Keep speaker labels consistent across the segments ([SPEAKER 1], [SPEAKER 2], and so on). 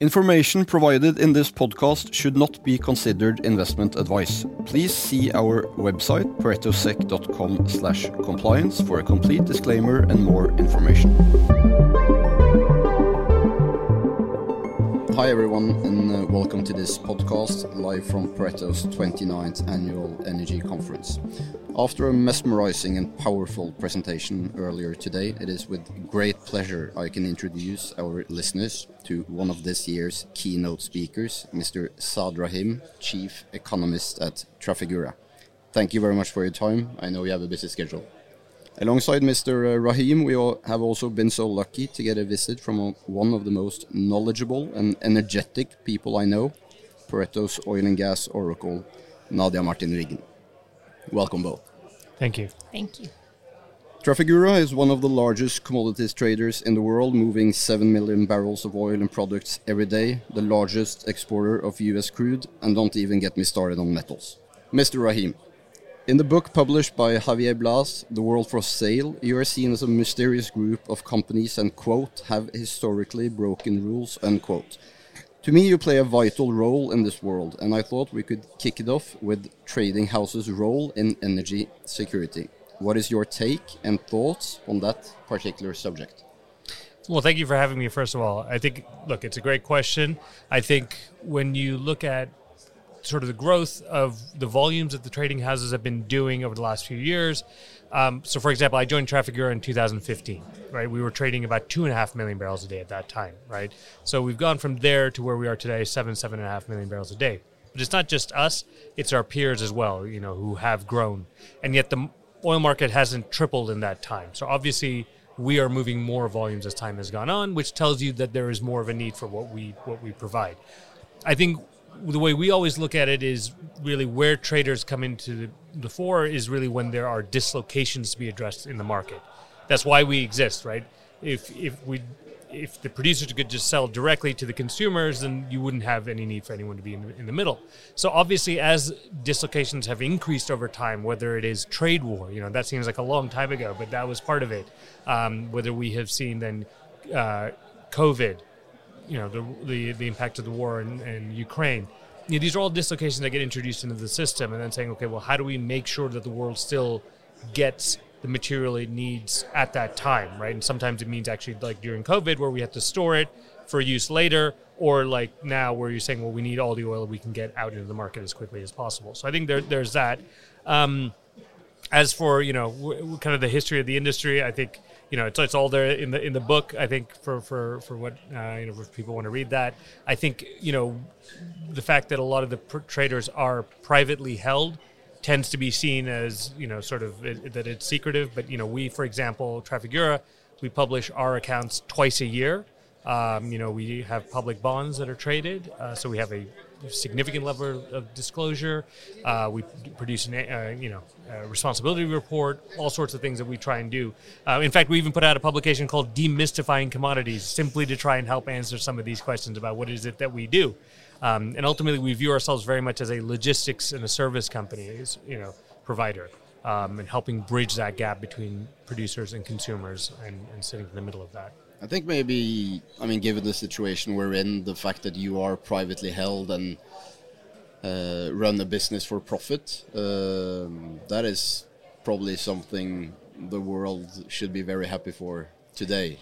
[SPEAKER 1] Information provided in this podcast should not be considered investment advice. Please see our website paretosec.com slash compliance for a complete disclaimer and more information. Hi everyone and uh, welcome to this podcast live from Pareto's 29th annual energy conference. After a mesmerizing and powerful presentation earlier today, it is with great pleasure I can introduce our listeners to one of this year's keynote speakers, Mr. Saad Rahim, Chief Economist at Trafigura. Thank you very much for your time. I know you have a busy schedule. Alongside Mr. Uh, Rahim, we have also been so lucky to get a visit from one of the most knowledgeable and energetic people I know, Pareto's oil and gas oracle, Nadia Martin Wiggen. Welcome both.
[SPEAKER 2] Thank you.
[SPEAKER 3] Thank you.
[SPEAKER 1] Trafigura is one of the largest commodities traders in the world, moving 7 million barrels of oil and products every day, the largest exporter of US crude, and don't even get me started on metals. Mr. Rahim, in the book published by Javier Blas, The World for Sale, you are seen as a mysterious group of companies and, quote, have historically broken rules, unquote. To me, you play a vital role in this world, and I thought we could kick it off with Trading House's role in energy security. What is your take and thoughts on that particular subject?
[SPEAKER 2] Well, thank you for having me, first of all. I think, look, it's a great question. I think when you look at sort of the growth of the volumes that the trading houses have been doing over the last few years, um, so, for example, I joined Trafigura in 2015, right? We were trading about two and a half million barrels a day at that time, right? So we've gone from there to where we are today, seven, seven and a half million barrels a day. But it's not just us; it's our peers as well, you know, who have grown, and yet the oil market hasn't tripled in that time. So obviously, we are moving more volumes as time has gone on, which tells you that there is more of a need for what we what we provide. I think the way we always look at it is really where traders come into the fore is really when there are dislocations to be addressed in the market. That's why we exist, right? If if we if the producers could just sell directly to the consumers, then you wouldn't have any need for anyone to be in the, in the middle. So obviously, as dislocations have increased over time, whether it is trade war, you know that seems like a long time ago, but that was part of it. Um, whether we have seen then uh, COVID, you know the, the, the impact of the war in, in Ukraine. You know, these are all dislocations that get introduced into the system, and then saying, okay, well, how do we make sure that the world still gets the material it needs at that time, right? And sometimes it means actually like during COVID, where we have to store it for use later, or like now where you're saying, well, we need all the oil we can get out into the market as quickly as possible. So I think there, there's that. Um, as for you know, w- kind of the history of the industry, I think you know, it's, it's all there in the in the book. I think for for for what uh, you know, if people want to read that, I think you know, the fact that a lot of the traders are privately held tends to be seen as you know, sort of it, that it's secretive. But you know, we, for example, Trafigura, we publish our accounts twice a year. Um, you know, we have public bonds that are traded, uh, so we have a significant level of disclosure. Uh, we produce an, uh, you know, responsibility report, all sorts of things that we try and do. Uh, in fact, we even put out a publication called Demystifying Commodities, simply to try and help answer some of these questions about what is it that we do. Um, and ultimately, we view ourselves very much as a logistics and a service company, as, you know, provider. Um, and helping bridge that gap between producers and consumers and, and sitting in the middle of that.
[SPEAKER 1] I think maybe, I mean, given the situation we're in, the fact that you are privately held and uh, run a business for profit, um, that is probably something the world should be very happy for today.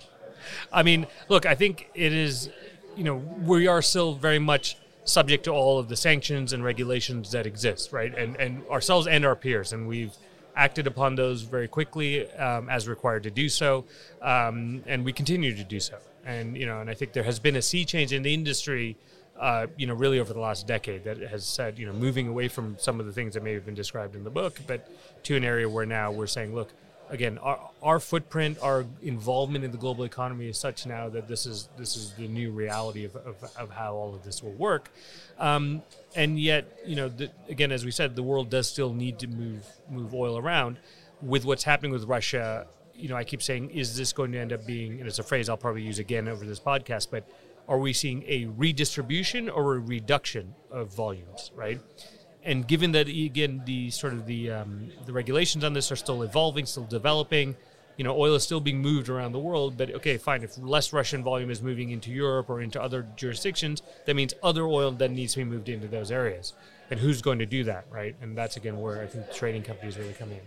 [SPEAKER 2] I mean, look, I think it is, you know, we are still very much subject to all of the sanctions and regulations that exist, right? And and ourselves and our peers, and we've acted upon those very quickly um, as required to do so, um, and we continue to do so. And you know, and I think there has been a sea change in the industry. Uh, you know, really over the last decade, that has said, you know, moving away from some of the things that may have been described in the book, but to an area where now we're saying, look, again, our, our footprint, our involvement in the global economy is such now that this is this is the new reality of, of, of how all of this will work. Um, and yet, you know, the, again, as we said, the world does still need to move move oil around. With what's happening with Russia, you know, I keep saying, is this going to end up being? And it's a phrase I'll probably use again over this podcast, but are we seeing a redistribution or a reduction of volumes? Right and given that again the sort of the um, the regulations on this are still evolving, still developing, you know, oil is still being moved around the world, but okay, fine. If less Russian volume is moving into Europe or into other jurisdictions, that means other oil then needs to be moved into those areas. And who's going to do that, right? And that's again where I think trading companies really come in.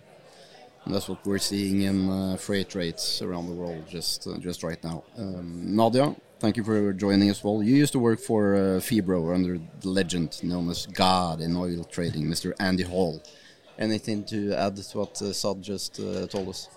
[SPEAKER 1] And that's what we're seeing in uh, freight rates around the world just uh, just right now. Um, Nadia, thank you for joining us. Well, you used to work for uh, Phibro under the legend known as God in oil trading, Mr. Andy Hall. Anything to add to what uh, Saad just uh, told us?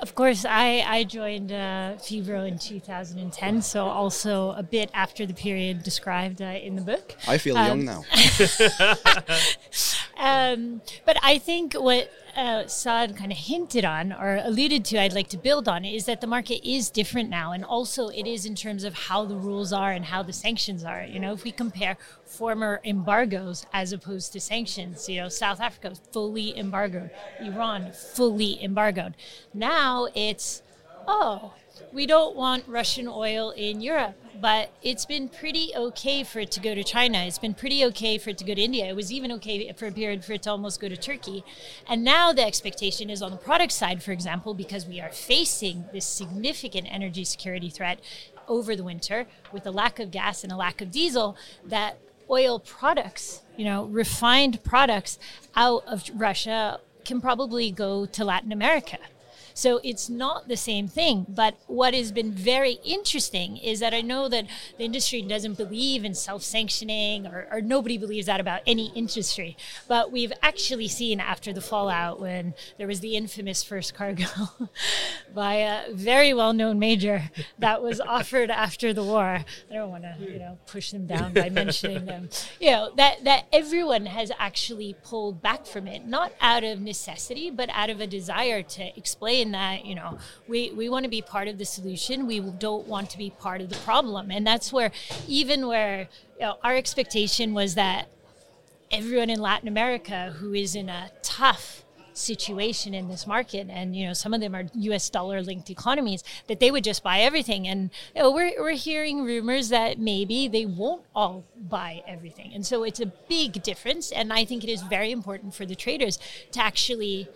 [SPEAKER 3] Of course, I, I joined uh, Phibro in 2010, so also a bit after the period described uh, in the book.
[SPEAKER 1] I feel um, young now.
[SPEAKER 3] um, but I think what uh, Saad kind of hinted on or alluded to, I'd like to build on, is that the market is different now. And also, it is in terms of how the rules are and how the sanctions are. You know, if we compare former embargoes as opposed to sanctions, you know, South Africa fully embargoed, Iran fully embargoed. Now it's, oh, we don't want Russian oil in Europe, but it's been pretty okay for it to go to China. It's been pretty okay for it to go to India. It was even okay for a period for it to almost go to Turkey. And now the expectation is on the product side, for example, because we are facing this significant energy security threat over the winter with a lack of gas and a lack of diesel, that oil products, you know, refined products out of Russia can probably go to Latin America so it's not the same thing. But what has been very interesting is that I know that the industry doesn't believe in self sanctioning, or, or nobody believes that about any industry. But we've actually seen after the fallout when there was the infamous first cargo by a very well known major that was offered after the war. I don't want to, you know, push them down by mentioning them. You know, that, that everyone has actually pulled back from it, not out of necessity, but out of a desire to explain that you know we we want to be part of the solution. We don't want to be part of the problem. And that's where even where you know, our expectation was that everyone in Latin America who is in a tough situation in this market and you know some of them are US dollar linked economies that they would just buy everything. And you know, we're, we're hearing rumors that maybe they won't all buy everything. And so it's a big difference. And I think it is very important for the traders to actually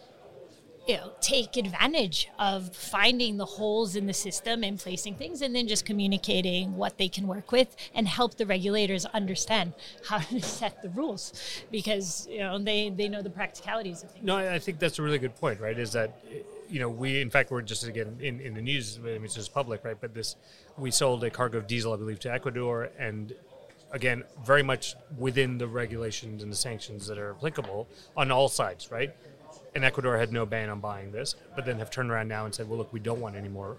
[SPEAKER 3] you know, take advantage of finding the holes in the system and placing things and then just communicating what they can work with and help the regulators understand how to set the rules because you know they, they know the practicalities of things.
[SPEAKER 2] No, I think that's a really good point, right? Is that you know we in fact we're just again in, in the news I mean, it's just public, right? But this we sold a cargo of diesel, I believe, to Ecuador and again very much within the regulations and the sanctions that are applicable on all sides, right? And Ecuador had no ban on buying this, but then have turned around now and said, well, look, we don't want any more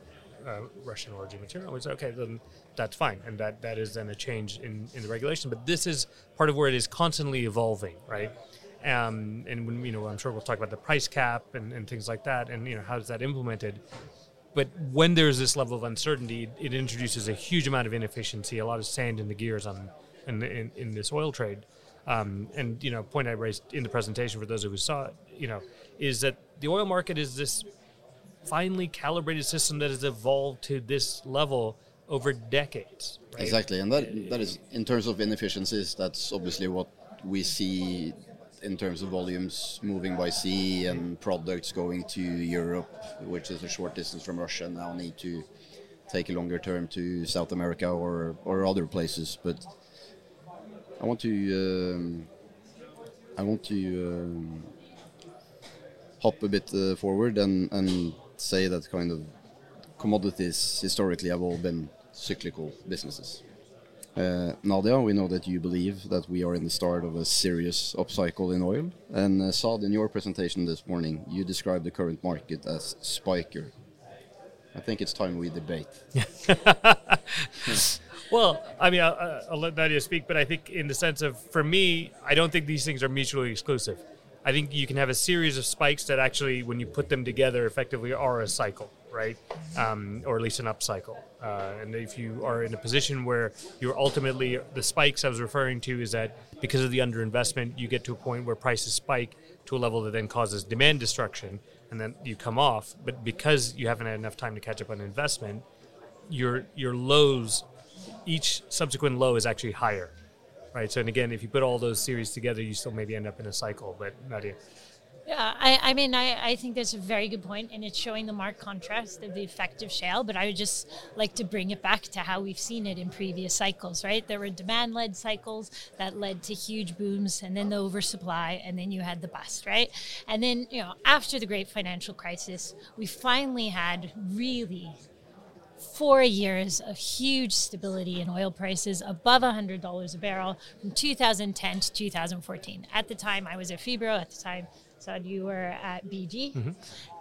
[SPEAKER 2] uh, Russian origin material. We said, okay, then that's fine. And that, that is then a change in, in the regulation. But this is part of where it is constantly evolving, right? Um, and when, you know, I'm sure we'll talk about the price cap and, and things like that, and you know, how is that implemented? But when there's this level of uncertainty, it introduces a huge amount of inefficiency, a lot of sand in the gears on in, in, in this oil trade. Um, and you know, point I raised in the presentation for those who saw it, you know, is that the oil market is this finely calibrated system that has evolved to this level over decades.
[SPEAKER 1] Right? Exactly, and that that is in terms of inefficiencies. That's obviously what we see in terms of volumes moving by sea and products going to Europe, which is a short distance from Russia, now need to take a longer term to South America or or other places. But I want to um, I want to um, hop a bit uh, forward and, and say that kind of commodities historically have all been cyclical businesses. Uh, Nadia, we know that you believe that we are in the start of a serious upcycle in oil. And uh, Saad, in your presentation this morning, you described the current market as spiker. I think it's time we debate.
[SPEAKER 2] well, I mean, I'll, I'll, let Nadia speak, but I think in the sense of, for me, I don't think these things are mutually exclusive. I think you can have a series of spikes that actually, when you put them together, effectively are a cycle, right? Um, or at least an upcycle. Uh, and if you are in a position where you're ultimately, the spikes I was referring to is that because of the underinvestment, you get to a point where prices spike to a level that then causes demand destruction, and then you come off. But because you haven't had enough time to catch up on investment, your your lows, each subsequent low is actually higher right? So, and again, if you put all those series together, you still maybe end up in a cycle. But Nadia.
[SPEAKER 3] Yeah, I, I mean, I, I think that's a very good point, and it's showing the marked contrast of the effect of shale. But I would just like to bring it back to how we've seen it in previous cycles, right? There were demand led cycles that led to huge booms, and then the oversupply, and then you had the bust, right? And then, you know, after the great financial crisis, we finally had really four years of huge stability in oil prices above $100 a barrel from 2010 to 2014. At the time, I was at Phibro. At the time, Saad, you were at BG. Mm-hmm.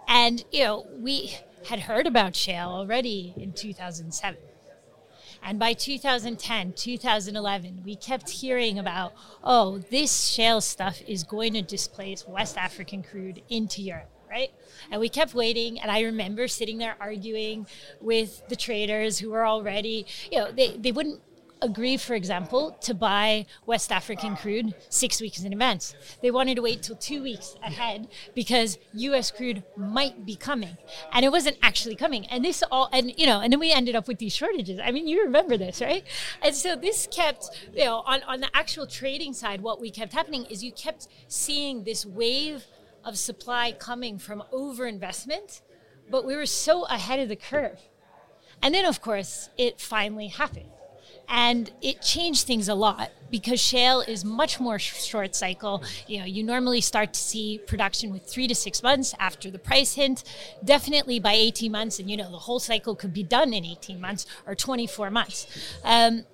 [SPEAKER 3] And, you know, we had heard about shale already in 2007. And by 2010, 2011, we kept hearing about, oh, this shale stuff is going to displace West African crude into Europe right? And we kept waiting. And I remember sitting there arguing with the traders who were already, you know, they, they wouldn't agree, for example, to buy West African crude six weeks in advance. They wanted to wait till two weeks ahead because U.S. crude might be coming, and it wasn't actually coming. And this all, and you know, and then we ended up with these shortages. I mean, you remember this, right? And so this kept, you know, on on the actual trading side, what we kept happening is you kept seeing this wave of supply coming from overinvestment, but we were so ahead of the curve. And then, of course, it finally happened. And it changed things a lot because shale is much more short cycle. You know, you normally start to see production with three to six months after the price hint, definitely by 18 months. And, you know, the whole cycle could be done in 18 months or 24 months. Um,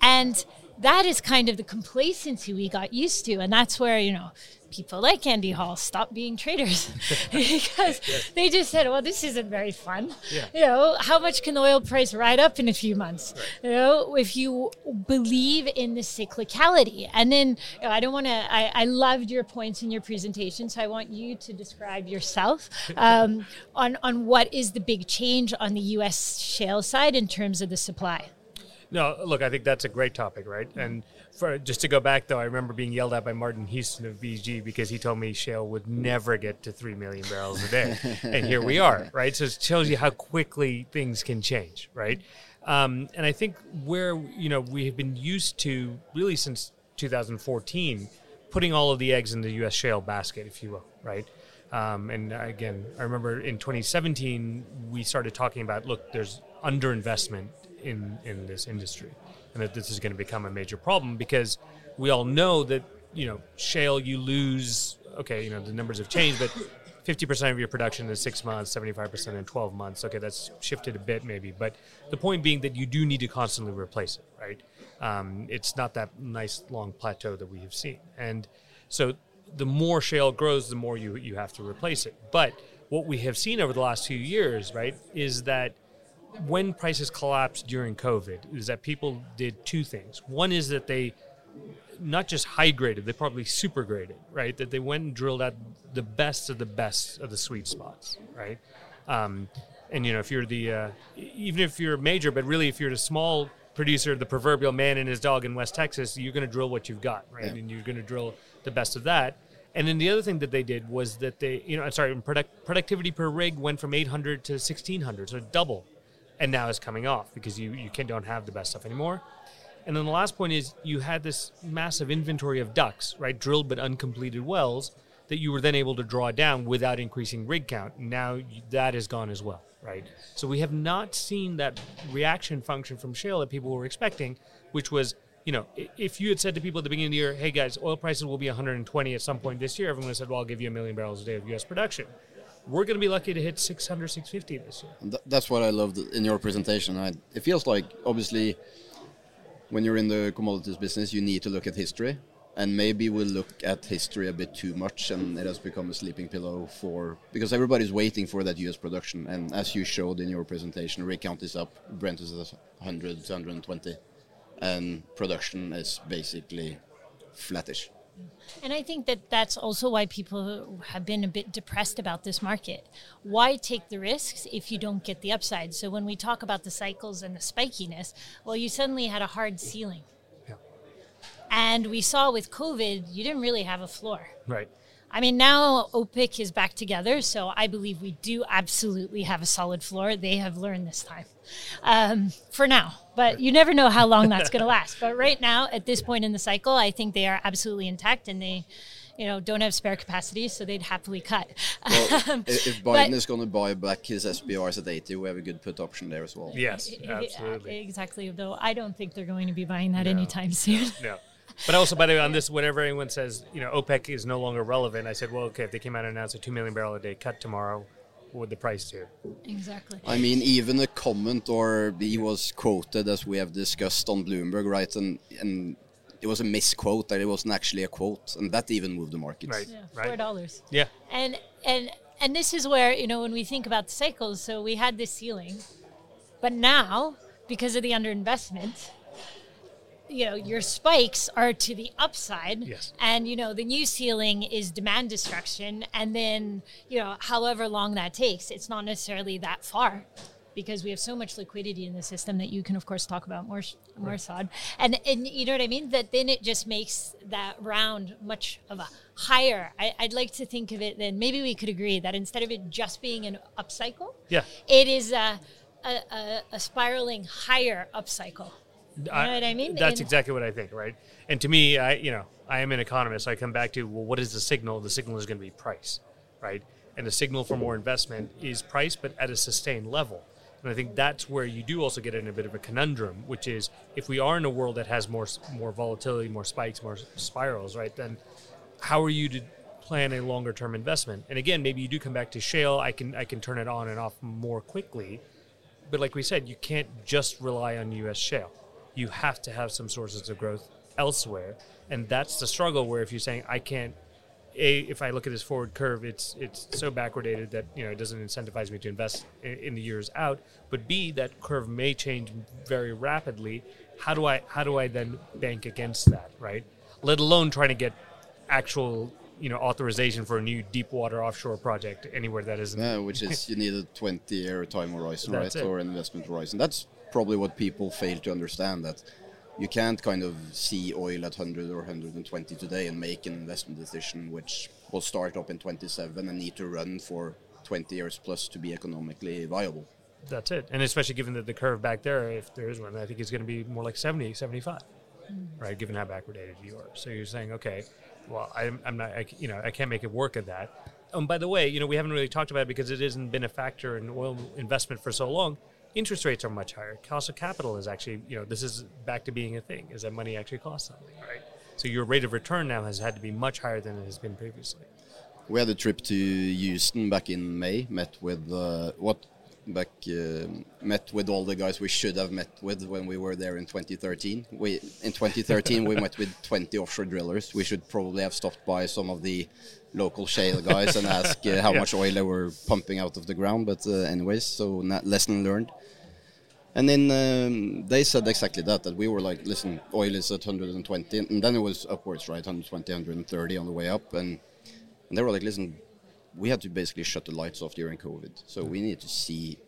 [SPEAKER 3] and that is kind of the complacency we got used to. And that's where, you know, people like Andy Hall stopped being traders because yes. they just said, well, this isn't very fun. Yeah. You know, how much can the oil price ride up in a few months? Right. You know, if you believe in the cyclicality. And then you know, I don't want to, I, I loved your points in your presentation. So I want you to describe yourself um, on, on what is the big change on the U.S. shale side in terms of the supply.
[SPEAKER 2] No, look, I think that's a great topic, right? And for, just to go back though, I remember being yelled at by Martin Houston of BG because he told me shale would never get to three million barrels a day, and here we are, right? So it tells you how quickly things can change, right? Um, and I think where you know we have been used to really since 2014, putting all of the eggs in the U.S. shale basket, if you will, right? Um, and again, I remember in 2017 we started talking about look, there's underinvestment in in this industry, and that this is going to become a major problem because we all know that you know shale you lose. Okay, you know the numbers have changed, but 50% of your production in six months, 75% in 12 months. Okay, that's shifted a bit maybe, but the point being that you do need to constantly replace it, right? Um, it's not that nice long plateau that we have seen, and so the more shale grows, the more you you have to replace it. But what we have seen over the last few years, right, is that when prices collapsed during COVID is that people did two things. One is that they not just high graded, they probably super graded, right? That they went and drilled out the best of the best of the sweet spots, right? Um, and you know, if you're the uh, even if you're a major, but really if you're a small producer, the proverbial man and his dog in West Texas, you're going to drill what you've got, right? Yeah. And you're going to drill the best of that. And then the other thing that they did was that they, you know, I'm sorry, product, productivity per rig went from 800 to 1600, so double and now it's coming off because you you can, don't have the best stuff anymore. And then the last point is you had this massive inventory of DUCs, right, drilled but uncompleted wells that you were then able to draw down without increasing rig count. Now that is gone as well, right? So we have not seen that reaction function from shale that people were expecting, which was you know, if you had said to people at the beginning of the year, "Hey guys, oil prices will be 120 at some point this year," everyone said, "Well, I'll give you a million barrels a day of U.S. production." We're going to be lucky to hit 600, 650 this year.
[SPEAKER 1] That's what I loved in your presentation. I, it feels like, obviously, when you're in the commodities business, you need to look at history. And maybe we'll look at history a bit too much, and it has become a sleeping pillow for because everybody's waiting for that U.S. production. And as you showed in your presentation, rig count is up, Brent is at 100 120, and production is basically flattish.
[SPEAKER 3] And I think that that's also why people have been a bit depressed about this market. Why take the risks if you don't get the upside? So when we talk about the cycles and the spikiness, well, you suddenly had a hard ceiling. Yeah. And we saw with COVID, you didn't really have a floor.
[SPEAKER 2] Right.
[SPEAKER 3] I mean, now OPEC is back together, so I believe we do absolutely have a solid floor. They have learned this time um, for now, but you never know how long that's going to last. But right now, at this point in the cycle, I think they are absolutely intact and they you know, don't have spare capacity, so they'd happily cut.
[SPEAKER 1] Well, if if
[SPEAKER 3] but-
[SPEAKER 1] Biden is going to buy back his SPRs at 80, we have a good put option there as well.
[SPEAKER 2] Yes, absolutely.
[SPEAKER 3] Exactly. Though I don't think they're going to be buying that
[SPEAKER 2] No.
[SPEAKER 3] anytime soon.
[SPEAKER 2] No. But also, by the way, on this, whatever anyone says, you know, OPEC is no longer relevant, I said, well, okay, if they came out and announced a 2 million barrel a day cut tomorrow, what would the price do?
[SPEAKER 3] exactly.
[SPEAKER 1] I mean, even a comment or he was quoted as we have discussed on Bloomberg, right? And and it was a misquote that it wasn't actually a quote, and that even moved the market.
[SPEAKER 2] Right.
[SPEAKER 3] Yeah,
[SPEAKER 2] Right.
[SPEAKER 3] four dollars.
[SPEAKER 2] Yeah.
[SPEAKER 3] And and and this is where you know when we think about cycles. So we had this ceiling, but now because of the underinvestment, you know your spikes are to the upside.
[SPEAKER 2] Yes.
[SPEAKER 3] And you know the new ceiling is demand destruction, and then you know however long that takes, it's not necessarily that far. Because we have so much liquidity in the system that you can, of course, talk about more, more Saad, and and you know what I mean. That then it just makes that round much of a higher. I, I'd like to think of it. Then maybe we could agree that instead of it just being an upcycle,
[SPEAKER 2] Yeah.
[SPEAKER 3] it is a a, a, a spiraling higher upcycle. You know what I mean?
[SPEAKER 2] That's
[SPEAKER 3] And-
[SPEAKER 2] exactly what I think, right? And to me, I you know, I am an economist. So I come back to well, what is the signal? The signal is going to be price, right? And the signal for more investment is price, but at a sustained level. And I think that's where you do also get in a bit of a conundrum, which is if we are in a world that has more more volatility, more spikes, more spirals, right? Then how are you to plan a longer term investment? And again, maybe you do come back to shale. I can I can turn it on and off more quickly, but like we said, you can't just rely on U.S. shale. You have to have some sources of growth elsewhere, and that's the struggle. Where if you're saying I can't, a if I look at this forward curve, it's it's so backwardated that you know it doesn't incentivize me to invest in, in the years out. But b that curve may change very rapidly. How do I how do I then bank against that, right? Let alone trying to get actual you know authorization for a new deep water offshore project anywhere that isn't
[SPEAKER 1] Yeah, which is you need a 20 year time horizon, right?
[SPEAKER 2] It.
[SPEAKER 1] Or an investment horizon. That's probably what people fail to understand that you can't kind of see oil at 100 or 120 today and make an investment decision which will start up in 27 and need to run for 20 years plus to be economically viable.
[SPEAKER 2] That's it. And especially given that the curve back there, if there is one, I think it's going to be more like 70, 75, right? Given how backwardated you are. So you're saying, okay, well, I'm, I'm not, I, c- you know, I can't make it work at that. Um, by the way, you know, we haven't really talked about it because it hasn't been a factor in oil investment for so long. Interest rates are much higher. Cost of capital is actually, you know, this is back to being a thing. Is that money actually costs something, right? So your rate of return now has had to be much higher than it has been previously.
[SPEAKER 1] We had a trip to Houston back in May. Met with uh, what back uh, met with all the guys we should have met with when we were there in 2013. We in 2013 we met with 20 offshore drillers. We should probably have stopped by some of the local shale guys and ask uh, how
[SPEAKER 2] Yeah.
[SPEAKER 1] much oil they were pumping out of the ground. But uh, anyways, so lesson learned. And then um, they said exactly that, that we were like, listen, oil is at 120, and then it was upwards, right, 120, 130 on the way up, and, and they were like, listen, we had to basically shut the lights off during COVID, so we need to see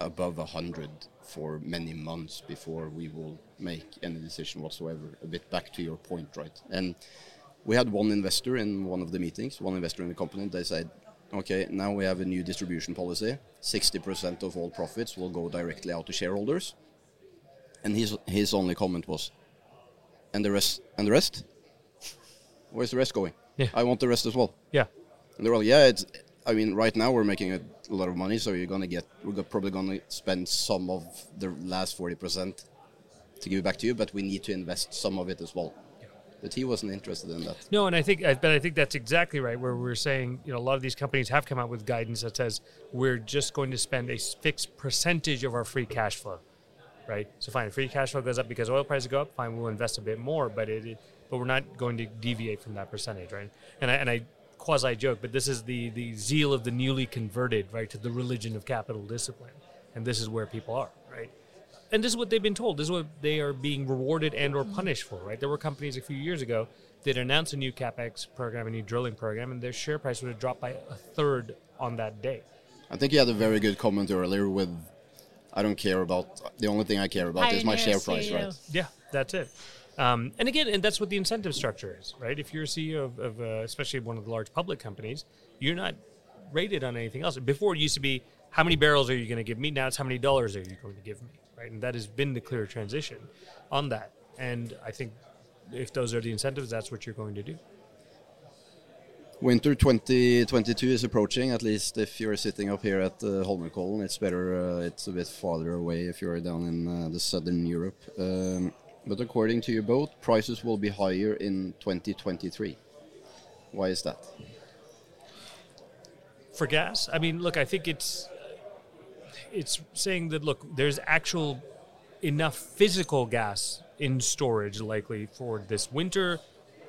[SPEAKER 1] above 100 for many months before we will make any decision whatsoever. A bit back to your point, right? And we had one investor in one of the meetings, one investor in the company, they said, okay, now we have a new distribution policy. 60% of all profits will go directly out to shareholders. And his, his only comment was, and the rest, and the rest? Where's the rest going?
[SPEAKER 2] Yeah.
[SPEAKER 1] I want the rest as well.
[SPEAKER 2] Yeah.
[SPEAKER 1] And they're like, yeah, it's, I mean, right now we're making a lot of money, so you're gonna get, we're probably gonna spend some of the last 40% to give it back to you, but we need to invest some of it as well. But he wasn't interested in that.
[SPEAKER 2] No, and I think, but I think that's exactly right. Where we're saying, you know, a lot of these companies have come out with guidance that says we're just going to spend a fixed percentage of our free cash flow, right? So fine, free cash flow goes up because oil prices go up. Fine, we'll invest a bit more, but it, it but we're not going to deviate from that percentage, right? And I and I quasi joke, but this is the the zeal of the newly converted, right, to the religion of capital discipline, and this is where people are, right? and this is what they've been told. This is what they are being rewarded and or punished for, right? There were companies a few years ago that announced a new capex program, a new drilling program, and their share price would have dropped by a third on that day.
[SPEAKER 1] I think you had a very good comment earlier with, I don't care about, the only thing I care about is my
[SPEAKER 3] Pioneer
[SPEAKER 1] share price,
[SPEAKER 3] CEO.
[SPEAKER 1] right?
[SPEAKER 2] Yeah, that's it. Um, and again, and that's what the incentive structure is, right? If you're a CEO of, of uh, especially one of the large public companies, you're not rated on anything else. Before it used to be, how many barrels are you going to give me? Now it's how many dollars are you going to give me, right? And that has been the clear transition on that. And I think if those are the incentives, that's what you're going to do.
[SPEAKER 1] Winter 2022 is approaching. At least if you're sitting up here at uh, Holmenkollen, it's better. Uh, it's a bit farther away if you're down in uh, the southern Europe. Um, but according to your boat, prices will be higher in 2023. Why is that?
[SPEAKER 2] For gas, I mean, look, I think it's it's saying that look, there's actual enough physical gas in storage likely for this winter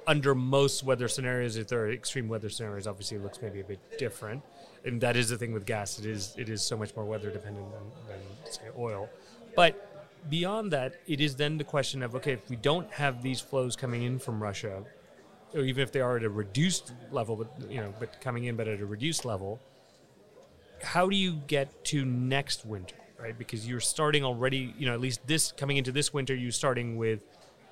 [SPEAKER 2] under most weather scenarios. If there are extreme weather scenarios, obviously it looks maybe a bit different. And that is the thing with gas; it is it is so much more weather dependent than, than say oil. But beyond that, it is then the question of okay, if we don't have these flows coming in from Russia, or even if they are at a reduced level, but you know, but coming in but at a reduced level, how do you get to next winter, right? Because you're starting already, you know, at least this coming into this winter, you're starting with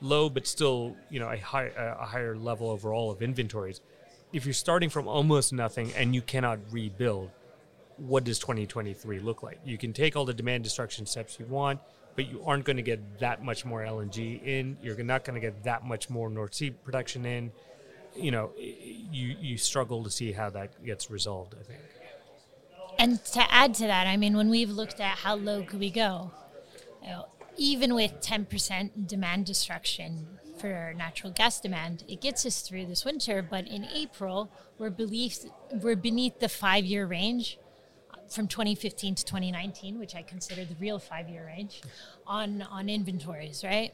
[SPEAKER 2] low but still you know a, high, a higher level overall of inventories. If you're starting from almost nothing and you cannot rebuild what does 2023 look like? You can take all the demand destruction steps you want but you aren't going to get that much more lng in. You're not going to get that much more north sea production in. You know you you struggle to see how that gets resolved i think.
[SPEAKER 3] And to add to that i mean when we've looked at how low could we go you know, even with 10% demand destruction for natural gas demand, it gets us through this winter. But in April, we're, beneath, we're beneath the five year range from 2015 to 2019, which I consider the real five year range on, on inventories, right?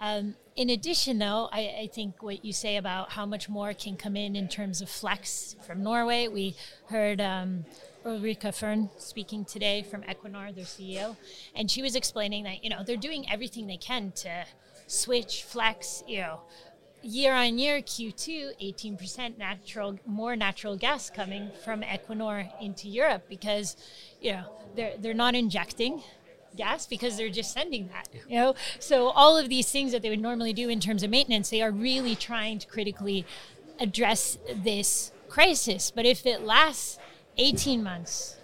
[SPEAKER 3] Um, in addition, though, I, I, think what you say about how much more can come in in terms of flex from Norway, we heard um, Ulrica Fearn speaking today from Equinor, their CEO, and she was explaining that you know they're doing everything they can to switch, flex, you know, year on year Q2, 18% natural, more natural gas coming from Equinor into Europe because you know they're they're not injecting gas because they're just sending that you know? So all of these things that they would normally do in terms of maintenance they are really trying to critically address this crisis. But if it lasts 18 months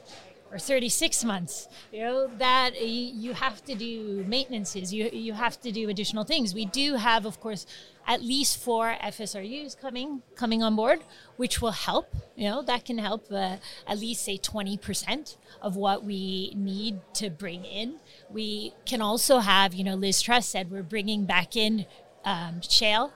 [SPEAKER 3] or 36 months. You know that you have to do maintenances. You, you have to do additional things. We do have of course at least four fsrus coming coming on board which will help. You know that can help uh, at least say 20% of what we need to bring in. We can also have you know liz truss said we're bringing back in um, shale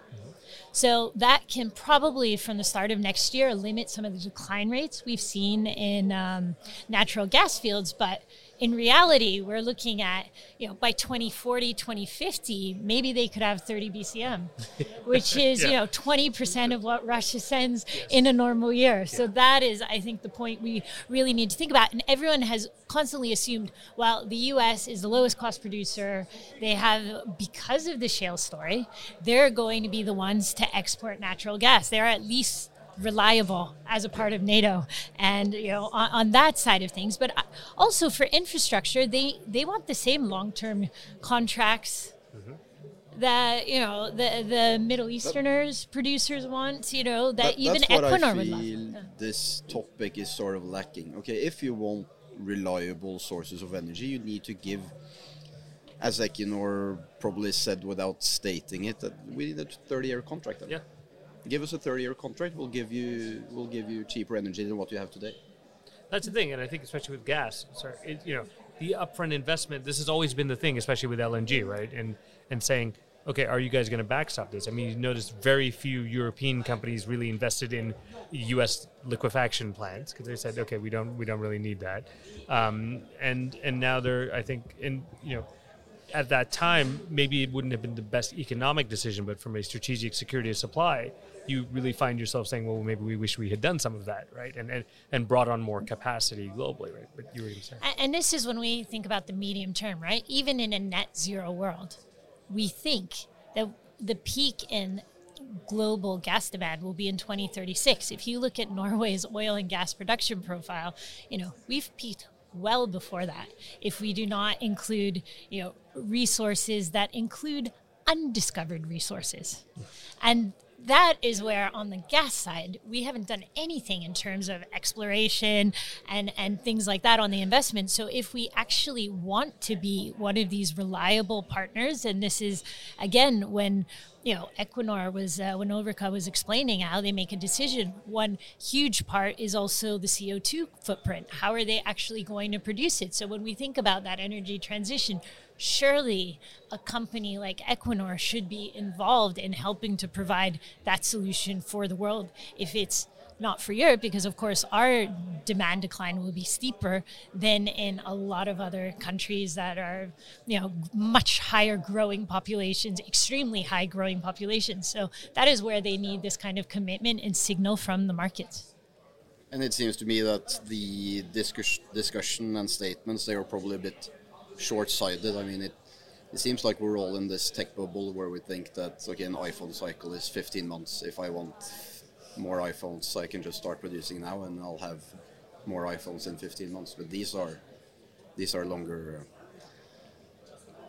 [SPEAKER 3] so that can probably, from the start of next year, limit some of the decline rates we've seen in um, natural gas fields. But in reality, we're looking at, you know, by 2040, 2050, maybe they could have 30 BCM, which is, yeah. you know, 20% of what Russia sends yes. in a normal year. So that is, I think, the point we really need to think about. And everyone has constantly assumed, well, the US is the lowest cost producer. They have, because of the shale story, they're going to be the ones to export natural gas. They're at least reliable as a part of NATO and you know on, on, that side of things but uh, also for infrastructure they they want the same long-term contracts mm-hmm. that you know the the Middle Easterners but, producers want you know that, that even Equinor would love.
[SPEAKER 1] This topic is sort of lacking. Okay, if you want reliable sources of energy, you need to give as Equinor probably said without stating it, that we need a 30-year contract.
[SPEAKER 2] Yeah
[SPEAKER 1] give us a 30-year contract. We'll give you we'll give you cheaper energy than what you have today.
[SPEAKER 2] That's the thing, and I think especially with gas, sorry, it, you know, the upfront investment. This has always been the thing, especially with LNG, right? And and saying, okay, are you guys going to backstop this? I mean, you notice very few European companies really invested in U.S. liquefaction plants because they said, okay, we don't we don't really need that. Um, and and now they're, I think, in you know at that time, maybe it wouldn't have been the best economic decision, but from a strategic security of supply, you really find yourself saying, well, maybe we wish we had done some of that, right? And and, and brought on more capacity globally, right? But you were saying.
[SPEAKER 3] And this is when we think about the medium term, right? Even in a net zero world, we think that the peak in global gas demand will be in 2036. If you look at Norway's oil and gas production profile, you know, we've peaked well before that if we do not include, you know, resources that include undiscovered resources. And that is where on the gas side we haven't done anything in terms of exploration and and things like that on the investment. So if we actually want to be one of these reliable partners and this is again when you know equinor was uh, when ulrica was explaining how they make a decision one huge part is also the co2 footprint. How are they actually going to produce it? So when we think about that energy transition surely a company like Equinor should be involved in helping to provide that solution for the world. If it's not for Europe, because of course our demand decline will be steeper than in a lot of other countries that are, you know, much higher growing populations, extremely high growing populations. So that is where they need this kind of commitment and signal from the markets.
[SPEAKER 1] And it seems to me that the discuss- discussion and statements they are probably a bit short-sighted. I mean, it it seems like we're all in this tech bubble where we think that okay, an iPhone cycle is 15 months. If I want more iPhones, I can just start producing now, and I'll have more iPhones in 15 months. But these are these are longer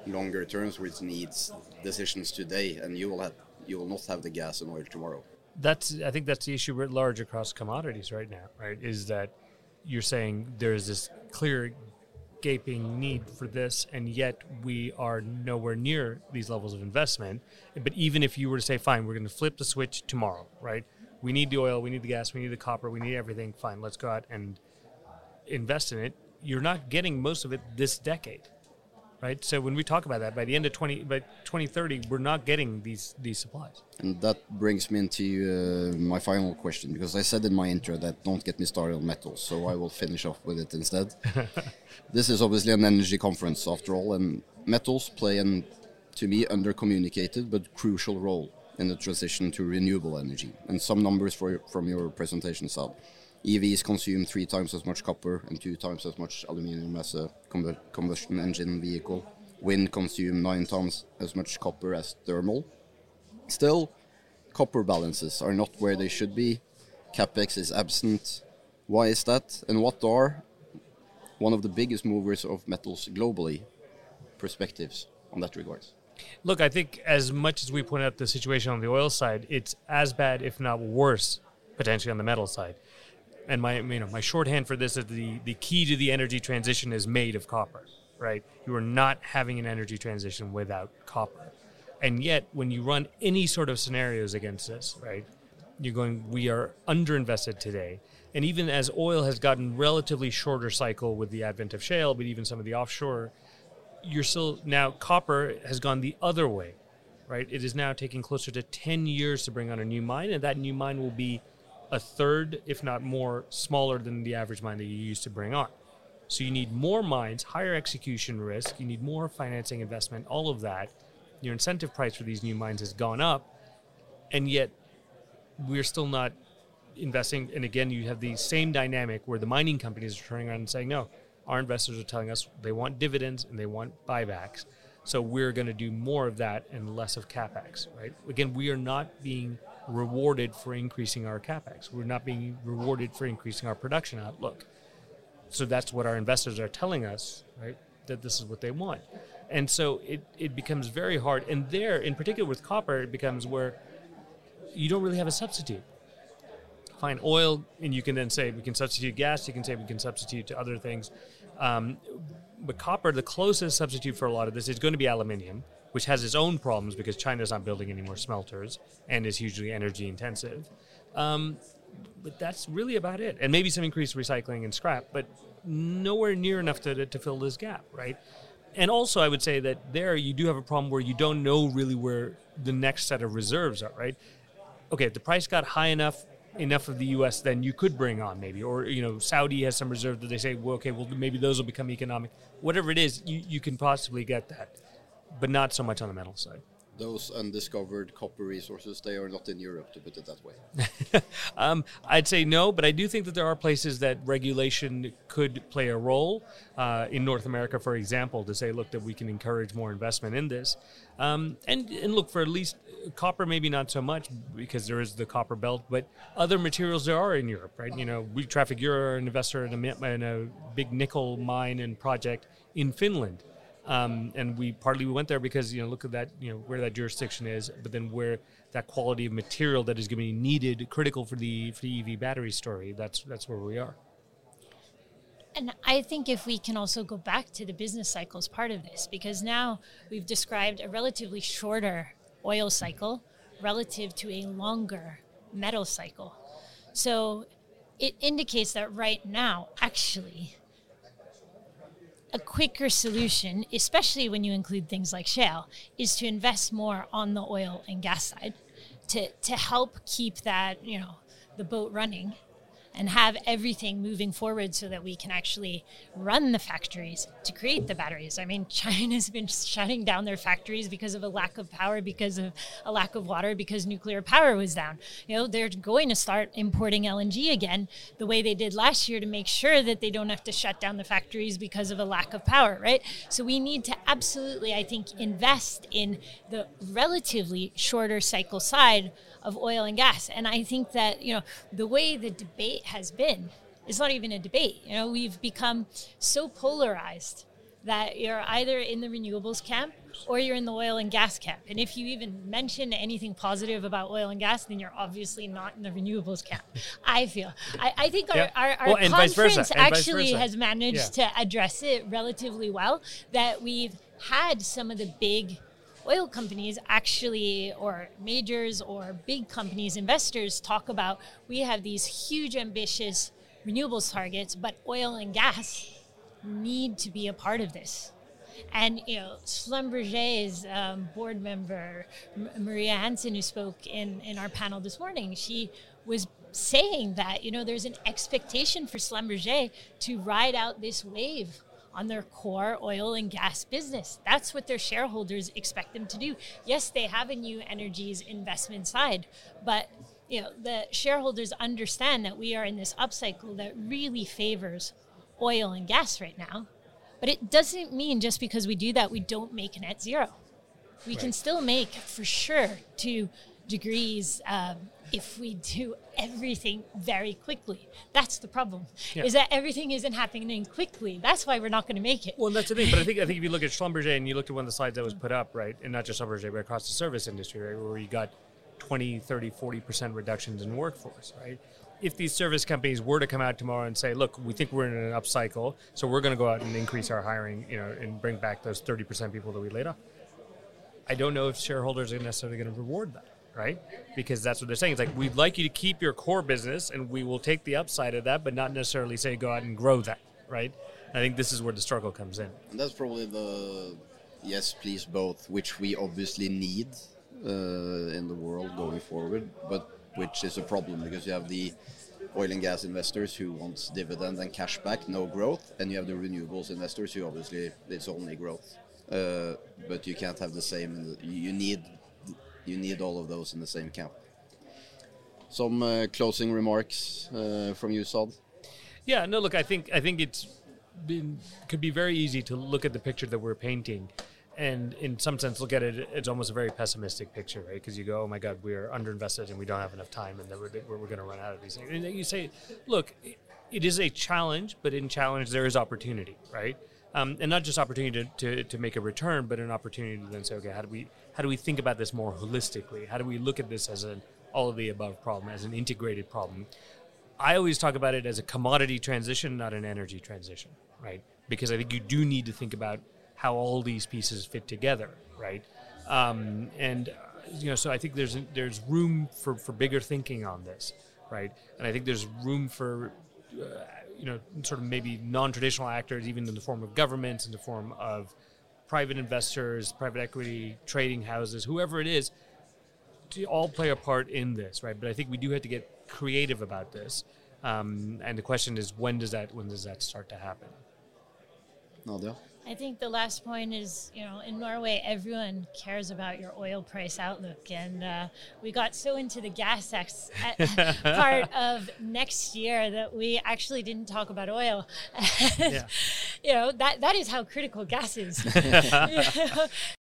[SPEAKER 1] longer terms, which needs decisions today, and you will have you will not have the gas and oil tomorrow.
[SPEAKER 2] That's I think that's the issue writ large across commodities right now. Right, is that you're saying there's this clear gaping need for this, and yet we are nowhere near these levels of investment. But even if you were to say, fine, we're going to flip the switch tomorrow, right? We need the oil, we need the gas, we need the copper, we need everything. Fine, let's go out and invest in it. You're not getting most of it this decade right? So when we talk about that, by the end of 20, by 2030, we're not getting these these supplies.
[SPEAKER 1] And that brings me into uh, my final question because I said in my intro that don't get me started on metals, so I will finish off with it instead. this is obviously an energy conference after all, and metals play an, to me, under-communicated but crucial role in the transition to renewable energy. And some numbers for, from your presentation, Saad. EVs consume three times as much copper and two times as much aluminium as a combustion engine vehicle. Wind consume nine times as much copper as thermal. Still, copper balances are not where they should be. Capex is absent. Why is that? And what are one of the biggest movers of metals globally? Perspectives on that regard.
[SPEAKER 2] Look, I think as much as we point out the situation on the oil side, it's as bad, if not worse, potentially on the metal side and my you know my shorthand for this is the the key to the energy transition is made of copper right? You are not having an energy transition without copper. And yet when you run any sort of scenarios against this right you're going we are underinvested today. And even as oil has gotten relatively shorter cycle with the advent of shale but even some of the offshore you're still now copper has gone the other way right? It is now taking closer to 10 years to bring on a new mine and that new mine will be a third, if not more, smaller than the average mine that you used to bring on. So you need more mines, higher execution risk, you need more financing investment, all of that. Your incentive price for these new mines has gone up, and yet we're still not investing. And again, you have the same dynamic where the mining companies are turning around and saying, no, our investors are telling us they want dividends and they want buybacks. So we're going to do more of that and less of capex, right? Again, we are not being rewarded for increasing our capex. We're not being rewarded for increasing our production outlook. So that's what our investors are telling us, right? That this is what they want. And so it, it becomes very hard. And there, in particular with copper, it becomes where you don't really have a substitute. Find oil, and you can then say we can substitute gas, you can say we can substitute to other things. Um, but copper, the closest substitute for a lot of this is going to be aluminium which has its own problems because China's not building any more smelters and is hugely energy intensive. Um, but that's really about it. And maybe some increased recycling and scrap, but nowhere near enough to, to fill this gap, right? And also, I would say that there you do have a problem where you don't know really where the next set of reserves are, right? Okay, if the price got high enough, enough of the U.S., then you could bring on maybe, or you know, Saudi has some reserve that they say, well, okay, well maybe those will become economic. Whatever it is, you, you can possibly get that but not so much on the metal side.
[SPEAKER 1] Those undiscovered copper resources, they are not in Europe, to put it that way.
[SPEAKER 2] um, I'd say no, but I do think that there are places that regulation could play a role. Uh, in North America, for example, to say, look, that we can encourage more investment in this. Um, and, and look, for at least copper, maybe not so much because there is the copper belt, but other materials there are in Europe, right? You know, we traffic, you're an investor in a, in a big nickel mine and project in Finland Um, and we partly we went there because you know look at that you know where that jurisdiction is, but then where that quality of material that is going to be needed, critical for the for the EV battery story. That's that's where we are.
[SPEAKER 3] And I think if we can also go back to the business cycles part of this, because now we've described a relatively shorter oil cycle relative to a longer metal cycle. So it indicates that right now, actually, a quicker solution, especially when you include things like shale, is to invest more on the oil and gas side to, to help keep that, you know, the boat running and have everything moving forward so that we can actually run the factories to create the batteries. I mean, China's been shutting down their factories because of a lack of power, because of a lack of water, because nuclear power was down. You know, they're going to start importing LNG again the way they did last year to make sure that they don't have to shut down the factories because of a lack of power, right? So we need to absolutely, I think, invest in the relatively shorter cycle side of oil and gas. And I think that, you know, the way the debate has been, it's not even a debate. You know, we've become so polarized that you're either in the renewables camp or you're in the oil and gas camp. And if you even mention anything positive about oil and gas, then you're obviously not in the renewables camp. I feel. I, I think
[SPEAKER 2] Yeah.
[SPEAKER 3] our, our, our
[SPEAKER 2] Well, and vice versa,
[SPEAKER 3] conference actually has managed to address it relatively well. That we've had some of the big oil companies actually, or majors or big companies, investors talk about we have these huge ambitious renewables targets, but oil and gas need to be a part of this. And you know, Schlumberger's um, board member Maria Hanssen, who spoke in in our panel this morning, she was saying that you know there's an expectation for Schlumberger to ride out this wave on their core oil and gas business. That's what their shareholders expect them to do. Yes, they have a new energies investment side, but you know the shareholders understand that we are in this upcycle that really favors oil and gas right now. But it doesn't mean just because we do that, we don't make net zero. We can still make for sure two degrees um, if we do everything very quickly. That's the problem.
[SPEAKER 2] Yeah.
[SPEAKER 3] Is that everything isn't happening quickly. That's why we're not going to make it.
[SPEAKER 2] Well, that's the thing. But I think I think if you look at Schlumberger and you looked at one of the slides that was put up, right, and not just Schlumberger, but across the service industry, right, where you got 20, 30, 40% reductions in workforce, right? If these service companies were to come out tomorrow and say, look, we think we're in an upcycle, so we're going to go out and increase our hiring, you know, and bring back those 30% people that we laid off, I don't know if shareholders are necessarily going to reward that, right? Because that's what they're saying. It's like, we'd like you to keep your core business and we will take the upside of that, but not necessarily say go out and grow that, right? I think this is where the struggle comes in.
[SPEAKER 1] And that's probably the yes, please both, which we obviously need uh, in the world going forward, but which is a problem because you have the oil and gas investors who wants dividend and cash back, no growth, and you have the renewables investors who obviously it's only growth. Uh, but you can't have the same. You need you need all of those in the same camp. Some uh, closing remarks uh, from you, Saad.
[SPEAKER 2] Yeah, no, look, I think I think it's been could be very easy to look at the picture that we're painting, and in some sense look at it. It's almost a very pessimistic picture, right? Because you go, oh my God, we're underinvested and we don't have enough time, and we're, we're, going to run out of these things. And you say, look, it- it is a challenge, but in challenge there is opportunity, right? Um, and not just opportunity to, to, to make a return, but an opportunity to then say, okay, how do we how do we think about this more holistically? How do we look at this as an all of the above problem, as an integrated problem? I always talk about it as a commodity transition, not an energy transition, right? Because I think you do need to think about how all these pieces fit together, right? Um, and you know, so I think there's there's room for, for bigger thinking on this, right? And I think there's room for uh, you know sort of maybe non-traditional actors, even in the form of governments, in the form of private investors, private equity, trading houses, whoever it is, to all play a part in this, right? But I think we do have to get creative about this. Um, and the question is, when does that when does that start to happen?
[SPEAKER 1] Nadia.
[SPEAKER 3] I think the last point is, you know, in Norway, everyone cares about your oil price outlook, and uh, we got so into the gas ex- part of next year that we actually didn't talk about oil. And,
[SPEAKER 2] Yeah.
[SPEAKER 3] You know that that is how critical gas is. Traffic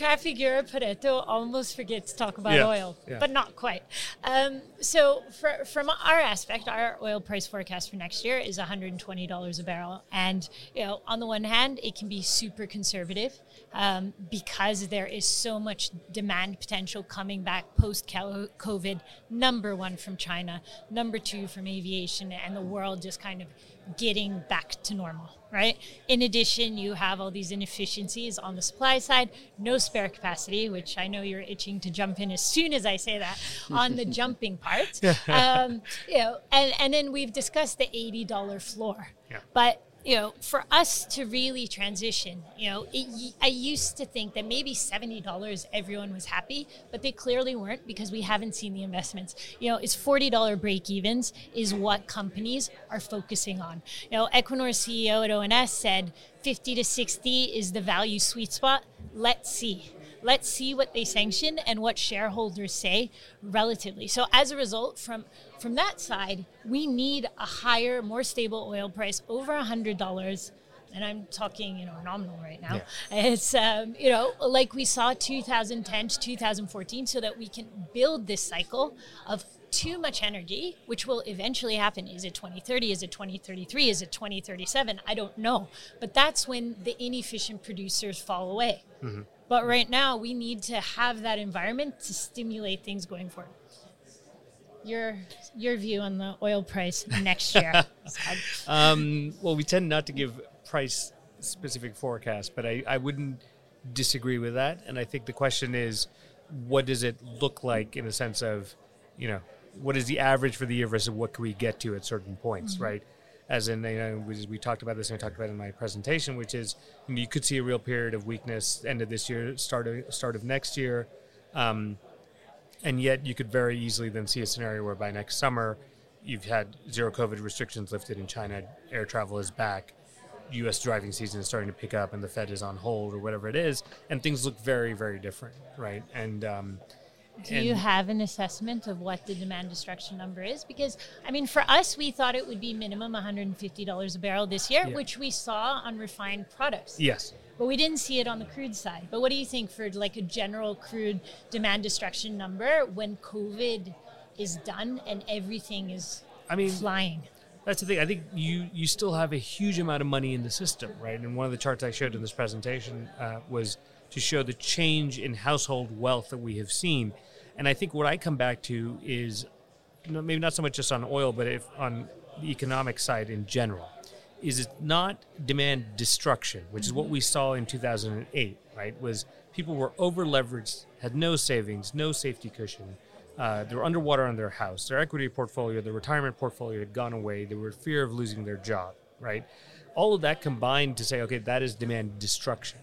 [SPEAKER 3] Europe Pareto almost forgets to talk about
[SPEAKER 2] Yeah,
[SPEAKER 3] oil,
[SPEAKER 2] yeah.
[SPEAKER 3] but not quite. Um, so, for, from our aspect, our oil price forecast for next year is $120 a barrel. And, you know, on the one hand, it can be super conservative um, because there is so much demand potential coming back post COVID. Number one from China, number two from aviation, and the world just kind of getting back to normal, right? In addition, you have all these inefficiencies on the supply side, no spare capacity, which I know you're itching to jump in as soon as I say that on the jumping part. Um, you know, and, and then we've discussed the $80 floor.
[SPEAKER 2] Yeah.
[SPEAKER 3] But you know, for us to really transition, you know, it, I used to think that maybe $70 everyone was happy, but they clearly weren't because we haven't seen the investments. You know, it's $40 break evens is what companies are focusing on. You know, Equinor's CEO at ONS said 50 to 60 is the value sweet spot. Let's see. Let's see what they sanction and what shareholders say relatively. So as a result, from from that side, we need a higher, more stable oil price over hundred dollars. And I'm talking, you know, nominal right now. It's, um, you know, like we saw 2010 to 2014, so that we can build this cycle of too much energy, which will eventually happen. Is it 2030? Is it 2033? Is it 2037? I don't know. But that's when the inefficient producers fall away. But right now, we need to have that environment to stimulate things going forward. Your your view on the oil price next year?
[SPEAKER 2] Um, well, we tend not to give price specific forecasts, but I, I wouldn't disagree with that. And I think the question is, what does it look like in a sense of, you know, what is the average for the year versus what can we get to at certain points, right? As in, you know, we, we talked about this and I talked about it in my presentation, which is you, know, you could see a real period of weakness end of this year, start of, start of next year. Um, and yet you could very easily then see a scenario where by next summer you've had zero covid restrictions lifted in china air travel is back us driving season is starting to pick up and the fed is on hold or whatever it is and things look very very different right and um,
[SPEAKER 3] Do
[SPEAKER 2] and-
[SPEAKER 3] you have an assessment of what the demand destruction number is? Because I mean, for us, we thought it would be minimum $150 a barrel this year,
[SPEAKER 2] Yeah.
[SPEAKER 3] which we saw on refined products.
[SPEAKER 2] yes
[SPEAKER 3] But we didn't see it on the crude side. But what do you think for like a general crude demand destruction number when COVID is done and everything is
[SPEAKER 2] i mean
[SPEAKER 3] flying?
[SPEAKER 2] That's the thing. I think you you still have a huge amount of money in the system, right? And one of the charts I showed in this presentation uh, was to show the change in household wealth that we have seen. And I think what I come back to is maybe not so much just on oil, but if on the economic side in general, is it not demand destruction, which is what we saw in 2008, right? Was people were over leveraged, had no savings, no safety cushion. Uh, they were underwater on their house. Their equity portfolio, their retirement portfolio had gone away. They were in fear of losing their job, right? All of that combined to say, okay, that is demand destruction.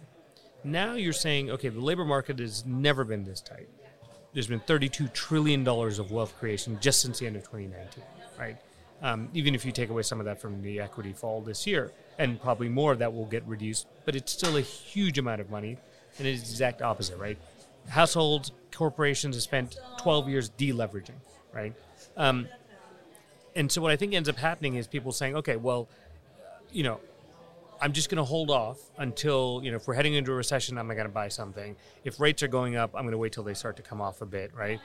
[SPEAKER 2] Now you're saying, okay, the labor market has never been this tight. There's been 32 trillion dollars of wealth creation just since the end of 2019, right? Um, even if you take away some of that from the equity fall this year, and probably more of that will get reduced, but it's still a huge amount of money, and it's the exact opposite, right? Households, corporations have spent 12 years deleveraging, right? Um, and so what I think ends up happening is people saying, okay, well, you know, I'm just going to hold off until, you know, if we're heading into a recession, I'm going to buy something. If rates are going up, I'm going to wait till they start to come off a bit, right?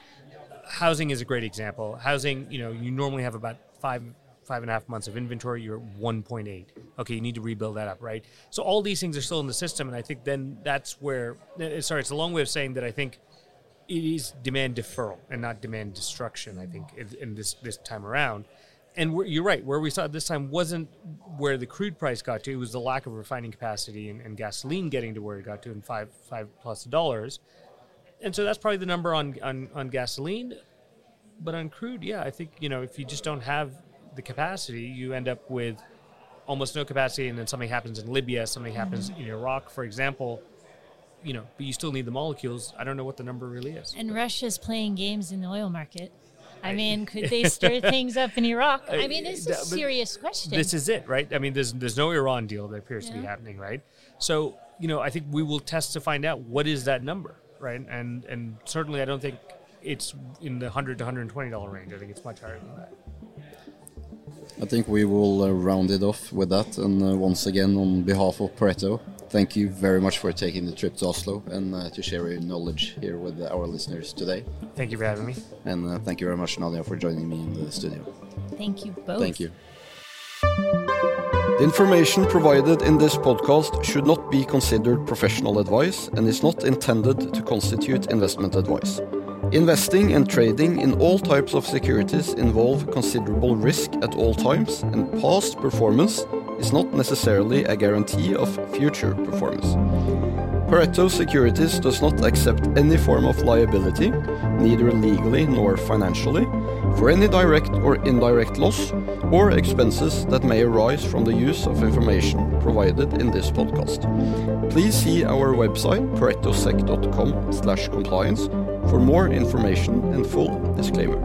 [SPEAKER 2] Housing is a great example. Housing, you know, you normally have about five, five and a half months of inventory. You're at 1.8. Okay, you need to rebuild that up, right? So all these things are still in the system, and I think then that's where. eh, Sorry, it's a long way of saying that I think it is demand deferral and not demand destruction. I think in, in this this time around, and you're right. Where we saw it this time wasn't where the crude price got to. It was the lack of refining capacity and, and gasoline getting to where it got to in five five plus dollars. And so that's probably the number on, on on gasoline. But on crude, yeah, I think you know if you just don't have the capacity, you end up with almost no capacity, and then something happens in Libya, something happens mm-hmm. in Iraq, for example. You know, but you still need the molecules. I don't know what the number really is.
[SPEAKER 3] And Russia's playing games in the oil market. I mean, could they stir things up in Iraq? I mean, it's a
[SPEAKER 2] Uh,
[SPEAKER 3] serious question.
[SPEAKER 2] This is it, right? I mean, there's there's no Iran deal that appears to be happening, right? So you know, I think we will test to find out what is that number, right? And and certainly, I don't think it's in the hundred to hundred and twenty dollar range. I think it's much higher than that.
[SPEAKER 1] I think we will uh, round it off with that. And uh, once again, on behalf of Pareto, thank you very much for taking the trip to Oslo and uh, to share your knowledge here with our listeners today.
[SPEAKER 2] Thank you for having me.
[SPEAKER 1] And uh, thank you very much, Nadia, for joining me in the studio.
[SPEAKER 3] Thank you both.
[SPEAKER 1] Thank you. The information provided in this podcast should not be considered professional advice and is not intended to constitute investment advice. Investing and trading in all types of securities involve considerable risk at all times, and past performance is not necessarily a guarantee of future performance. Pareto Securities does not accept any form of liability, neither legally nor financially, for any direct or indirect loss or expenses that may arise from the use of information provided in this podcast. Please see our website paretosec.com/compliance for more information and full disclaimer.